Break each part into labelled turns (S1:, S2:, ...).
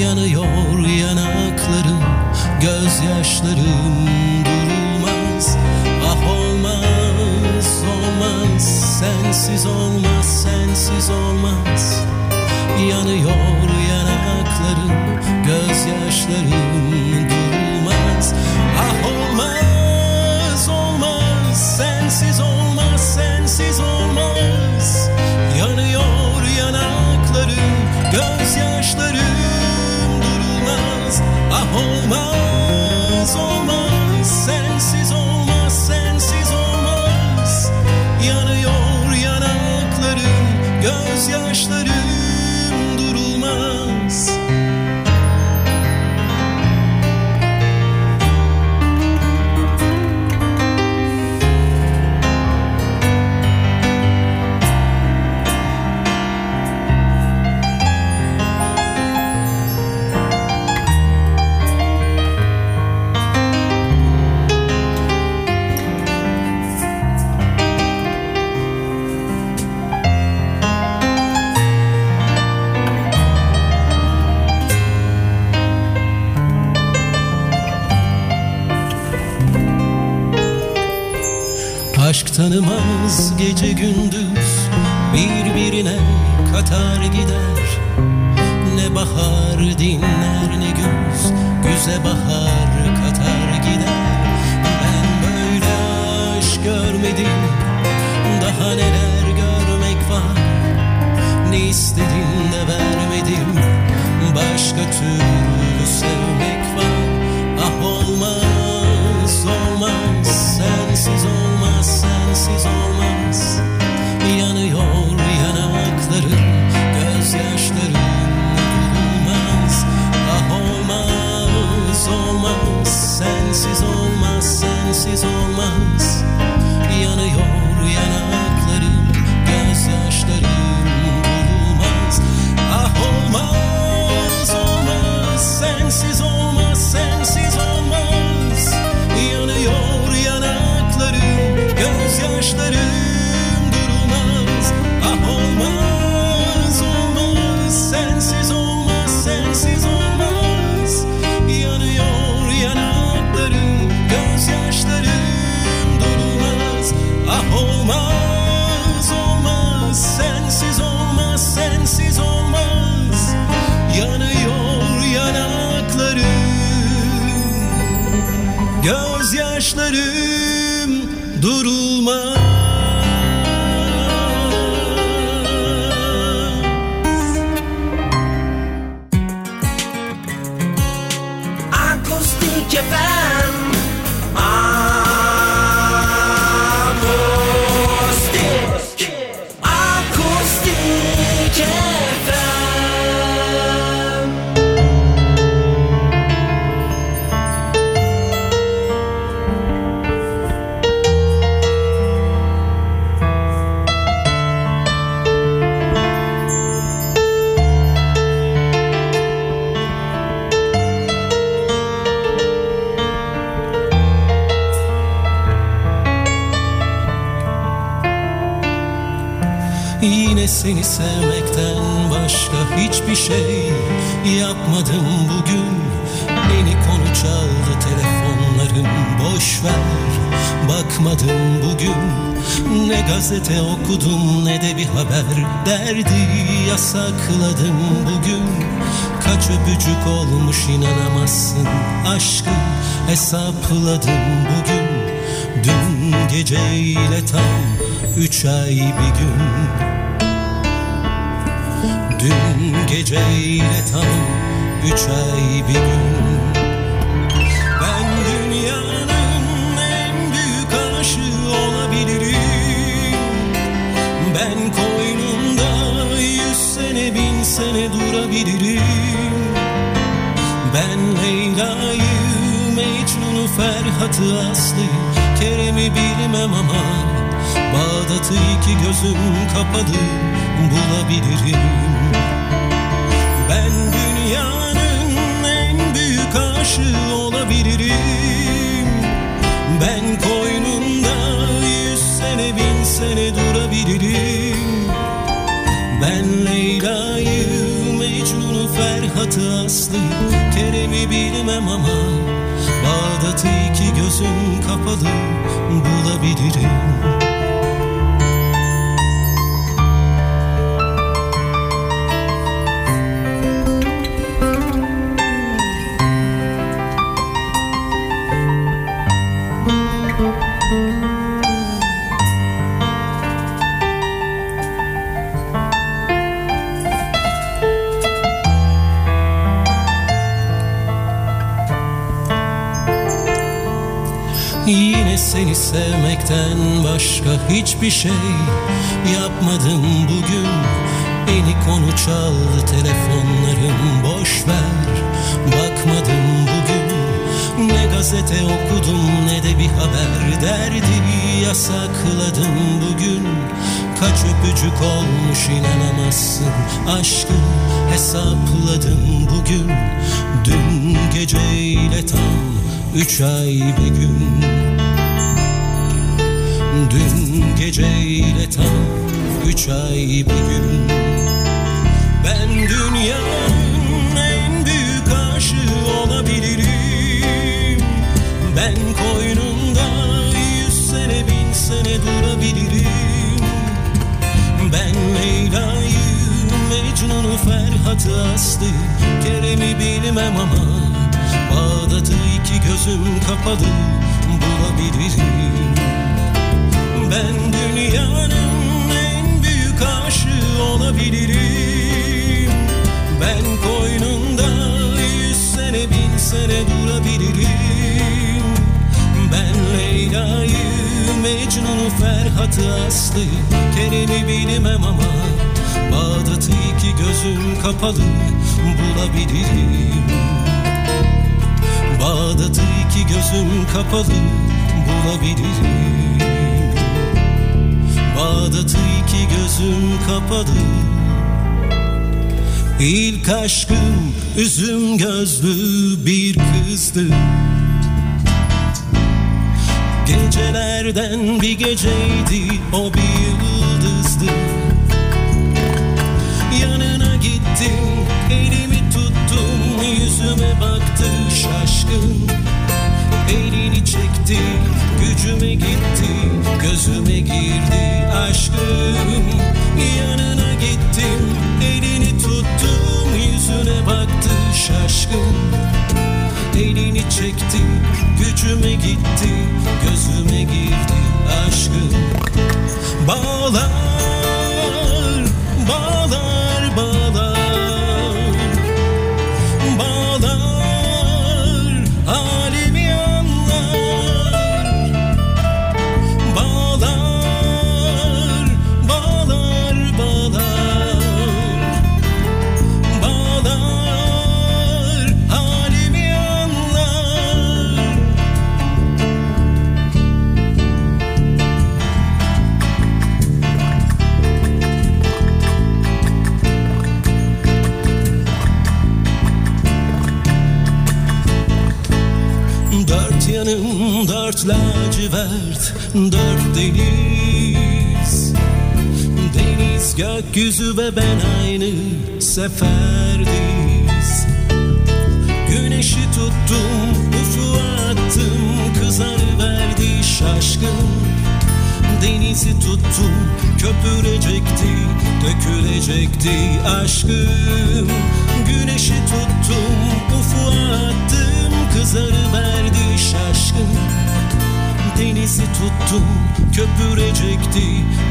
S1: Yanıyor yanaklarım Gözyaşlarım durulmaz. Ah olmaz, olmaz Sensiz olmaz, sensiz olmaz. Yanıyor yanaklarım Gözyaşlarım durulmaz. Ah olmaz, olmaz Sensiz olmaz, sensiz olmaz. Yanıyor yanaklarım Gözyaşlarım olmaz, olmaz Sensiz olmaz, sensiz olmaz. Yanıyor yanaklarım Gözyaşlarım Tanımaz gece gündüz Birbirine katar gider. Ne bahar dinler ne güz Güze bahar katar gider. Ben böyle aşk görmedim Daha neler görmek var? Ne istedin de vermedim Başka türlü sevmek var. Ah olmaz olmaz Sensiz olmaz sensiz olmaz. Yanıyor yanaklarım Gözyaşlarım durulmaz. Ah olmaz olmaz. Sensiz olmaz sensiz olmaz. Yanıyor yanaklarım Gözyaşlarım durulmaz. Ah olmaz boş ver Bakmadım bugün. Ne gazete okudum ne de bir haber. Derdi yasakladım bugün. Kaç öpücük olmuş inanamazsın. Aşkı hesapladım bugün. Dün geceyle tam üç ay bir gün. Dün geceyle tam üç ay bir gün durabilirim Ben Leyla'yı, Mecnun'u, Ferhat'ı, Aslı'yı Kerem'i bilmem ama Bağdat'ı iki gözüm kapalı bulabilirim. Ben dünyanın en büyük aşığı olabilirim. Ben koynunda yüz sene bin sene durabilirim. Ben Leyla'yı, Mecnun'u, Ferhat'ı, Aslı'yı Kerem'i bilmem ama Bağdat'ı iki gözüm kapalı bulabilirim hiçbir şey yapmadım bugün. Eli konu çaldı telefonlarım boş ver. Bakmadım bugün. Ne gazete okudum ne de bir haber. Derdi yasakladım bugün. Kaç öpücük olmuş inanamazsın. Aşkı hesapladım bugün. Dün geceyle tam üç ay bir gün. Dün geceyle tam üç ay bir gün. Ben dünyanın en büyük aşığı olabilirim. Ben koynunda yüz sene bin sene durabilirim. Ben Leyla'yı, Mecnun'u, Ferhat'ı, Aslı'yı Kerem'i bilmem ama Bağdat'ı iki gözüm kapalı bulabilirim Ben dünyanın en büyük aşığı olabilirim. Ben koynunda yüz sene bin sene durabilirim. Ben Leyla'yı, Mecnun'u, Ferhat'ı, Aslı'yı Kerem'i bilmem ama Bağdat'ı iki gözüm kapalı bulabilirim. Bağdat'ı iki gözüm kapalı bulabilirim Bağdat'ı iki gözüm kapalı İlk aşkım üzüm gözlü bir kızdı. Gecelerden bir geceydi o bir yıldızdı. Yanına gittim elimi tuttum yüzüme baktı şaşkın You. Gökyüzü ve ben aynı seferdeyiz Güneşi tuttum ufuğa attım Kızarıverdi şaşkın. Denizi tuttum köpürecekti Dökülecekti aşkım. Güneşi tuttum ufuğa attım Kızarıverdi şaşkın Denizi tuttum köpürecekti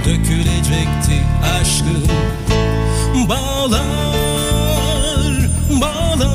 S1: Dökülecekti aşkım Bağlar, bağlar,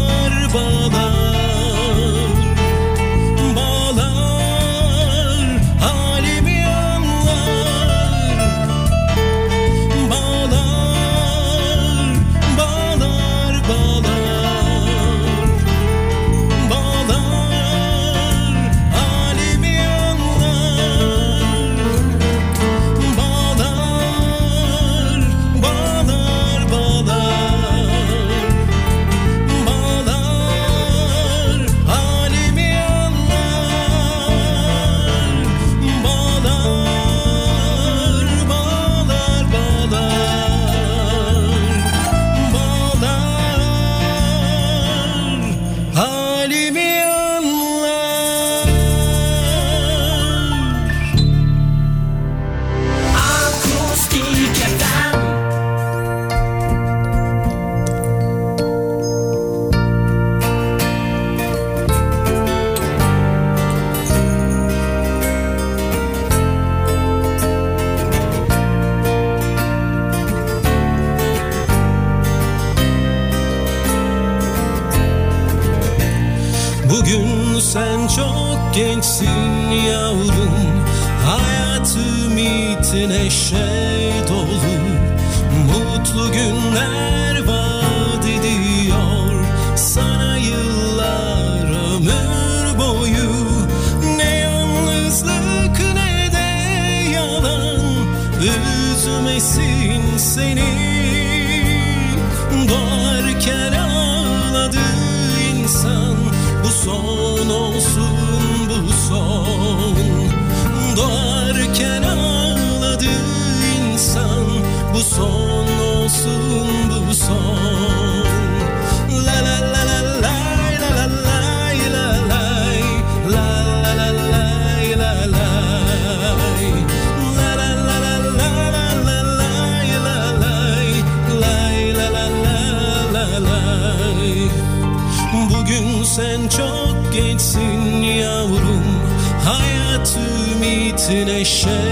S1: nation.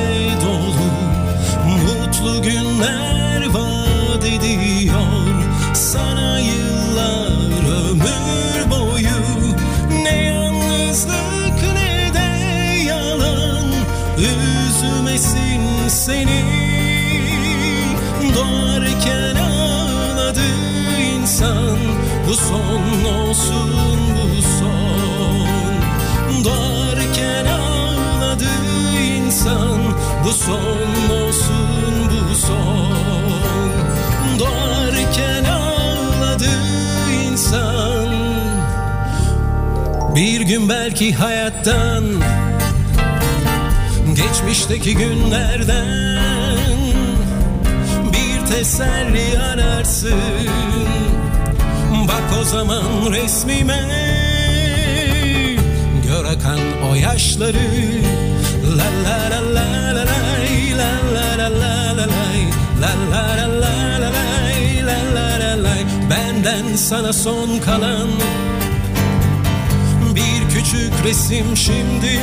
S1: Belki hayattan Geçmişteki günlerden bir teselli ararsın Bak o zaman resmime Gör akan o yaşları La la la la la La la la la la La la la la la lay, La la la lay. Benden sana son kalan resim şimdi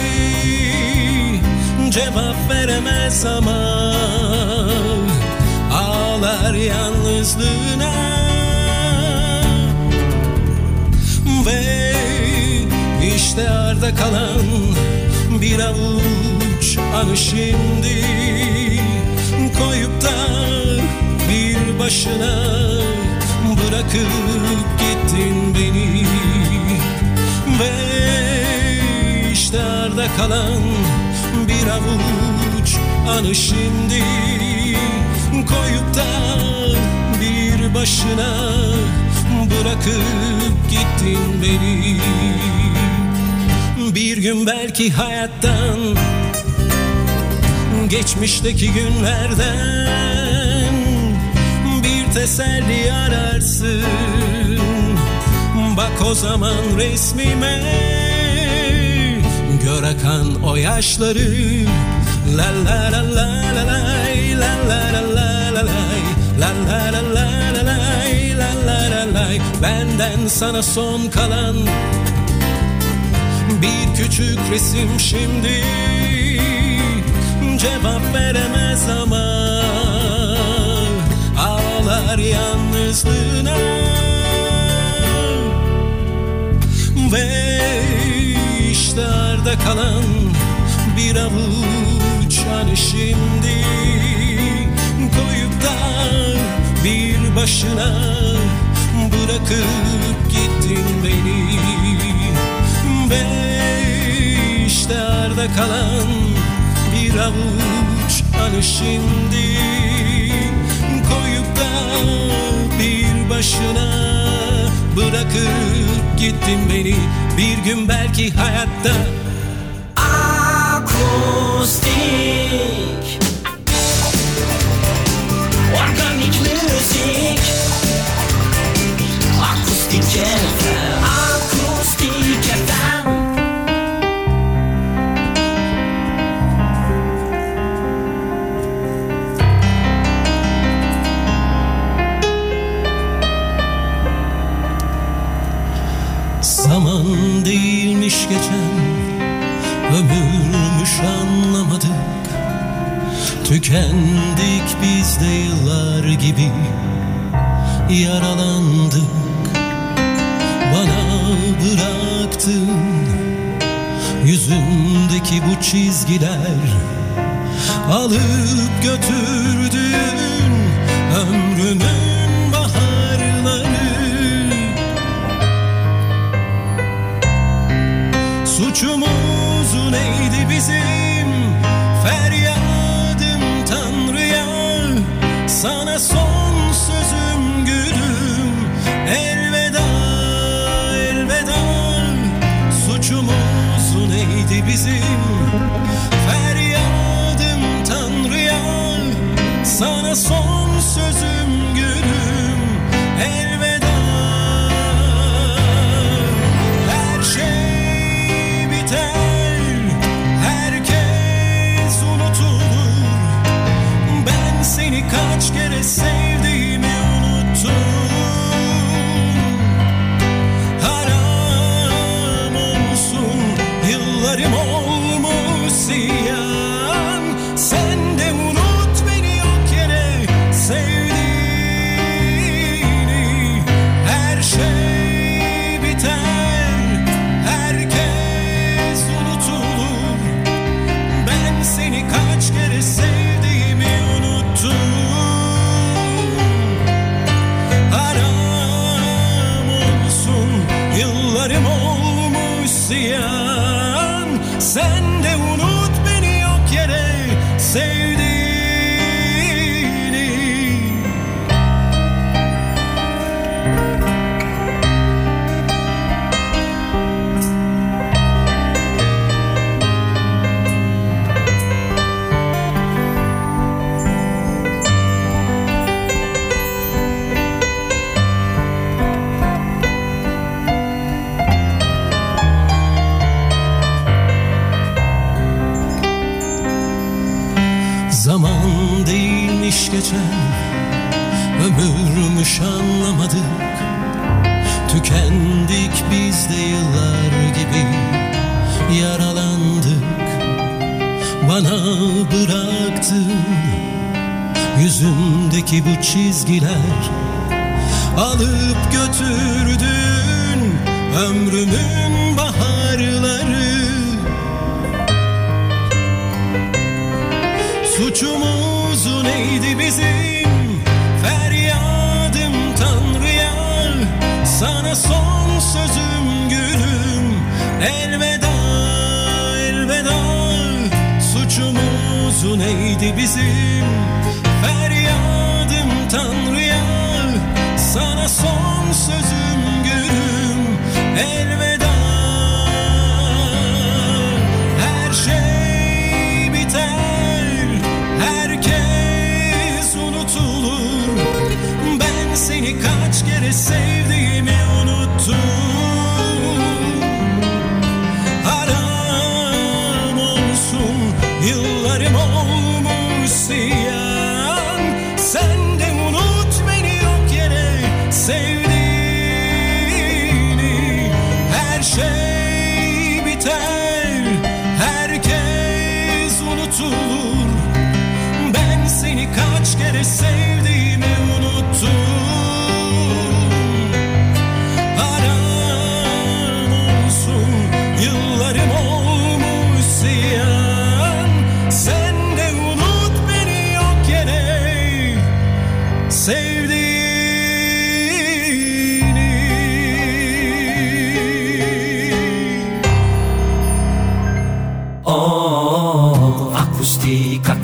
S1: Cevap veremez ama Ağlar yalnızlığına. Ve işte arda kalan bir avuç anı şimdi Koyup da bir başına bırakıp gittin beni. Ve işte arda kalan bir avuç anı şimdi Koyup da bir başına bırakıp gittin beni. Bir gün belki hayattan Geçmişteki günlerden bir teselli ararsın. Bak o zaman resmime Gör akan o yaşları La la la la la lay, La la la la la lay, La la la la la lay, La la la lay. Benden sana son kalan Bir küçük resim şimdi Cevap veremez ama Ağlar yalnızlığına Ve işte arda kalan bir avuç anı şimdi Koyup da bir başına bırakıp gittin beni. Ve işte arda kalan bir avuç anı şimdi Koyup da bir başına bırakıp gittin beni. Bir gün belki hayatta
S2: Akustik. Organik müzik. Akustik FM
S1: çizgiler Alıp götürdün unutulur. Ben seni kaç kere sevdiğimi unuttum send Zaman değilmiş geçen Ömürmüş anlamadık. Tükendik biz de yıllar gibi Yaralandık. Bana bıraktın Yüzümdeki bu çizgiler. Alıp götürdün Ömrümün baharları Suçumuz neydi bizim? Feryadım Tanrı'ya Sana son sözüm gülüm. Elveda elveda. Suçumuz neydi bizim? Feryadım Tanrı'ya Sana son sözüm gülüm. Elveda kaç kere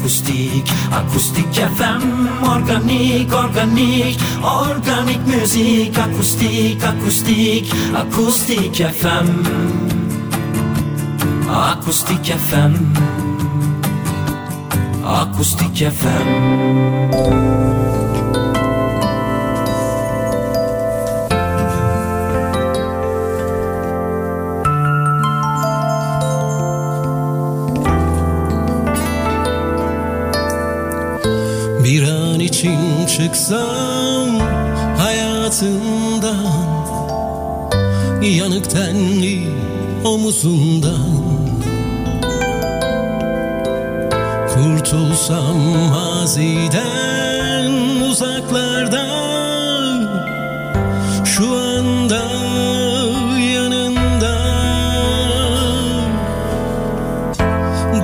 S2: akustik, akustik, akustik FM Organik, organik, organik müzik Akustik, akustik, akustik FM Akustik FM Akustik FM
S1: Bir an için çıksam hayatından Yanık tenli omuzundan Kurtulsam maziden uzaklardan Şu anda yanında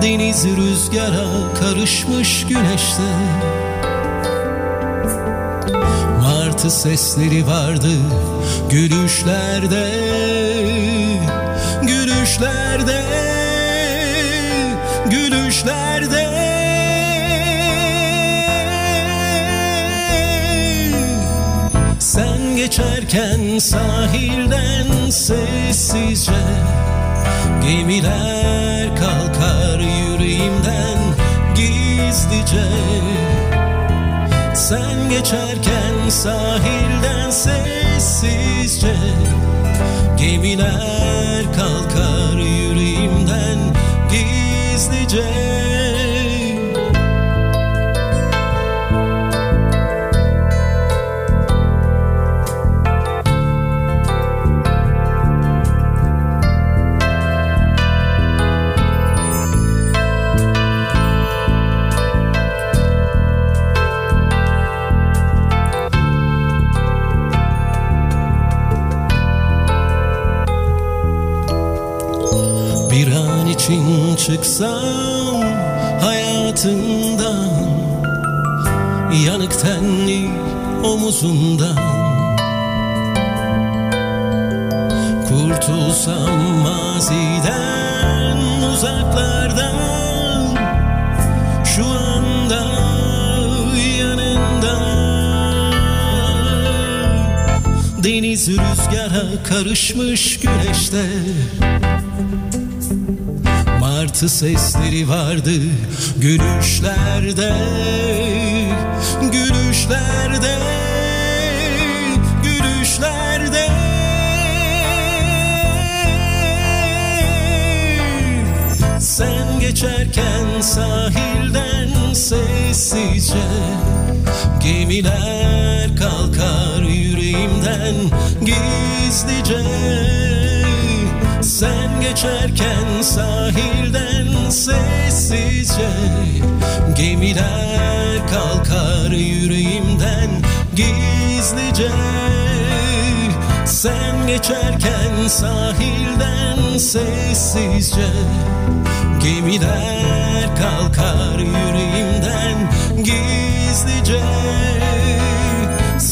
S1: Deniz rüzgara karışmış güneşte Martı sesleri vardı gülüşlerde Gülüşlerde Gülüşlerde. Sen geçerken sahilden sessizce Gemiler kalkar yüreğimden gizlice. Sen geçerken sahilden sessizce Gemiler kalkar yüreğimden gizlice Martı sesleri vardı gülüşlerde Gülüşlerde Gülüşlerde. Sen geçerken sahilden sessizce Gemiler kalkar yüreğimden gizlice Sen geçerken sahilden sessizce Gemiler kalkar yüreğimden gizlice. Sen geçerken sahilden sessizce Gemiler kalkar yüreğimden gizlice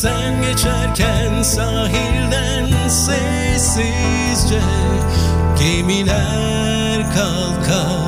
S1: Sen geçerken sahilden sessizce Gemiler kalkar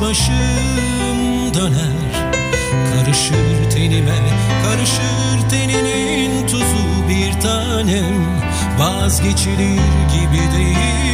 S1: başım döner. Karışır tenime karışır teninin tuzu bir tanem. Vazgeçilir gibi değil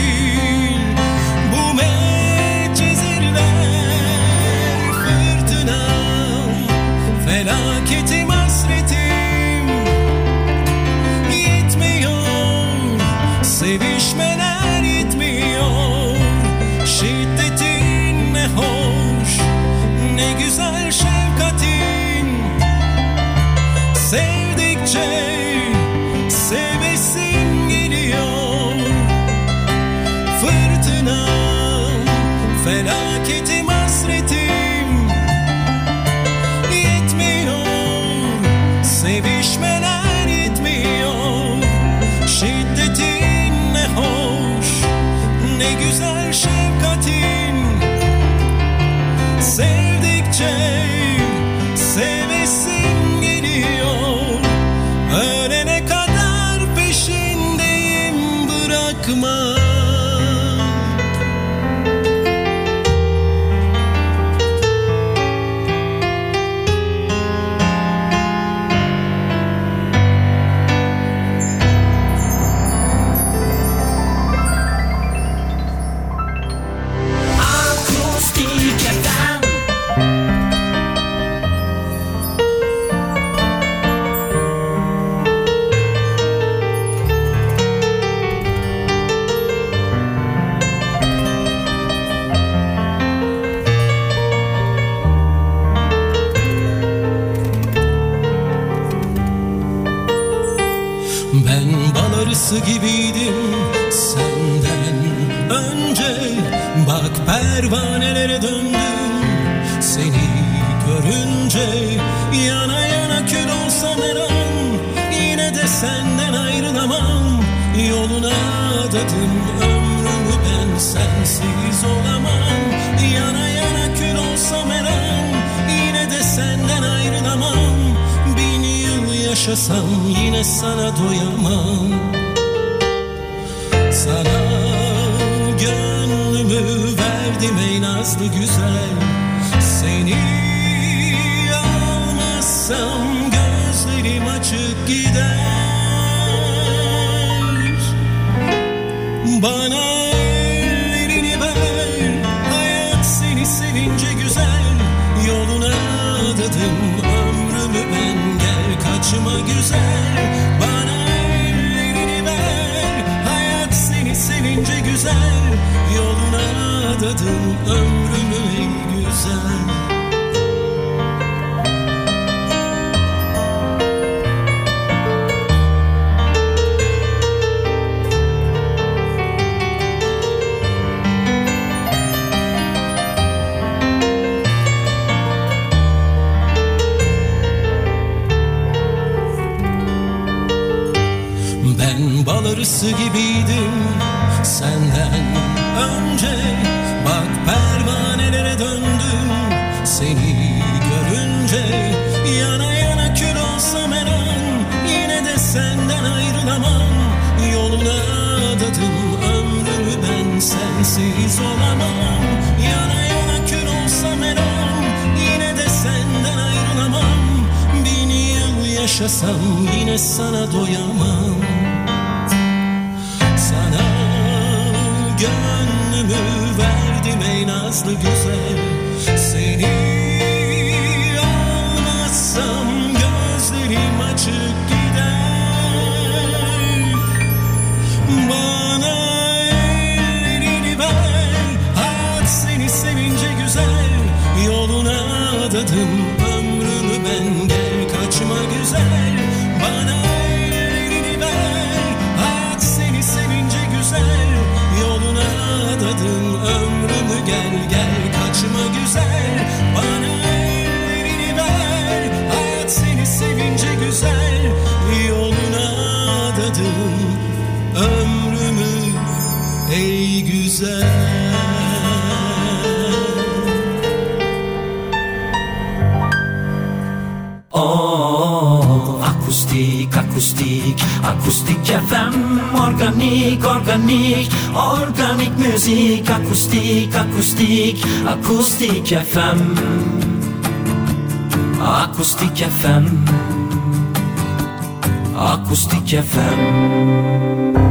S1: güzel şefkatin. Sevdikçe Sevesim yaşasam yine sana doyamam. Sana gönlümü verdim ey nazlı güzel güzel Bana ellerini ver. Hayat seni sevince güzel Yoluna adadım ömrümü güzel Arısı gibiydim senden önce. Bak pervanelere döndüm seni görünce. Yana yana kül olsam her an yine de senden ayrılamam. Yoluna adadım ömrümü ben sensiz olamam. Yana yana kül olsam her an yine de senden ayrılamam. Bin yıl yaşasam yine sana doyamam gönlümü verdim ey nazlı güzel. Seni almazsam gözlerim açık gider. Bana ellerini ver seni sevince güzel. Yoluna adadım
S2: akustik akustik
S1: akustik FM organik organik organik müzik. Akustik akustik akustik FM akustik FM akustik FM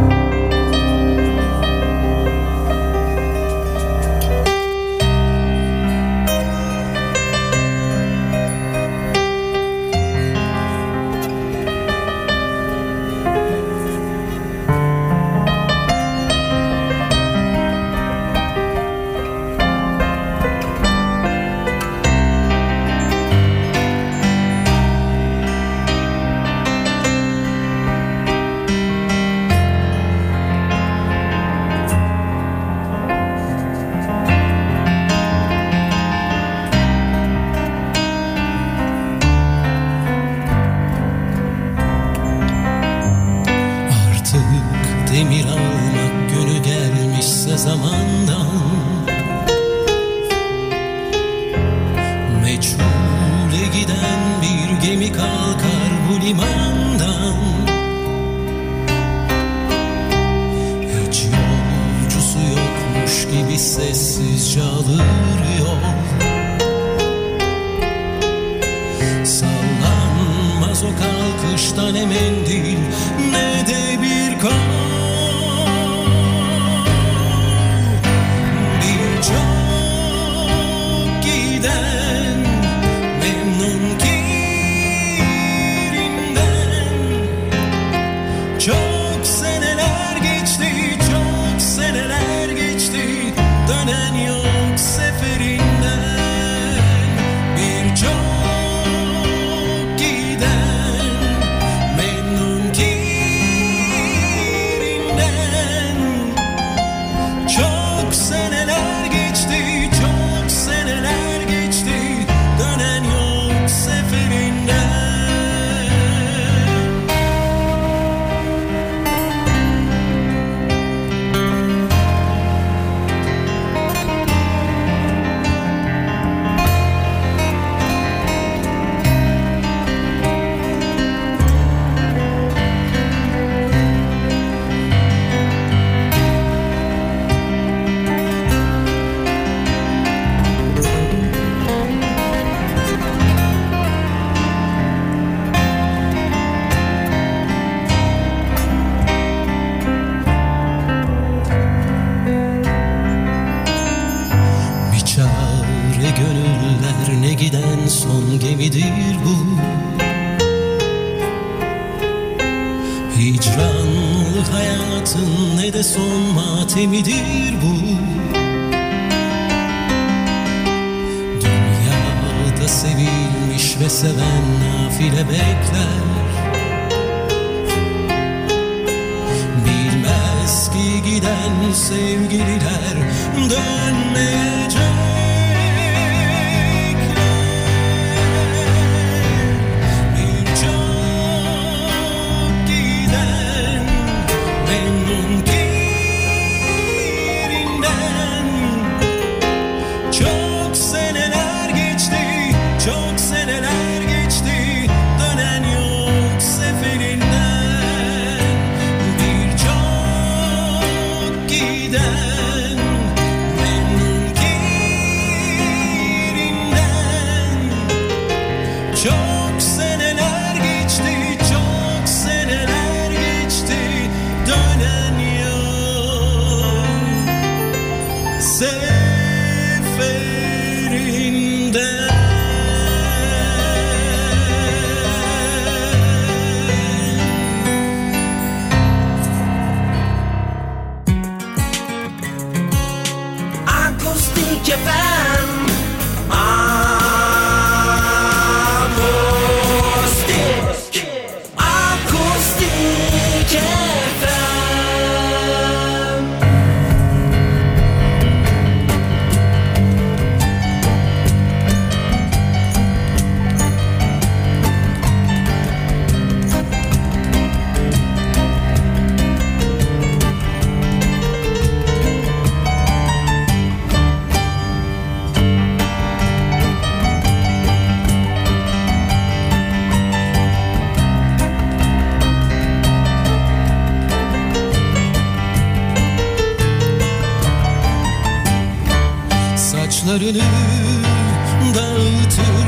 S1: Saçlarını dağıtır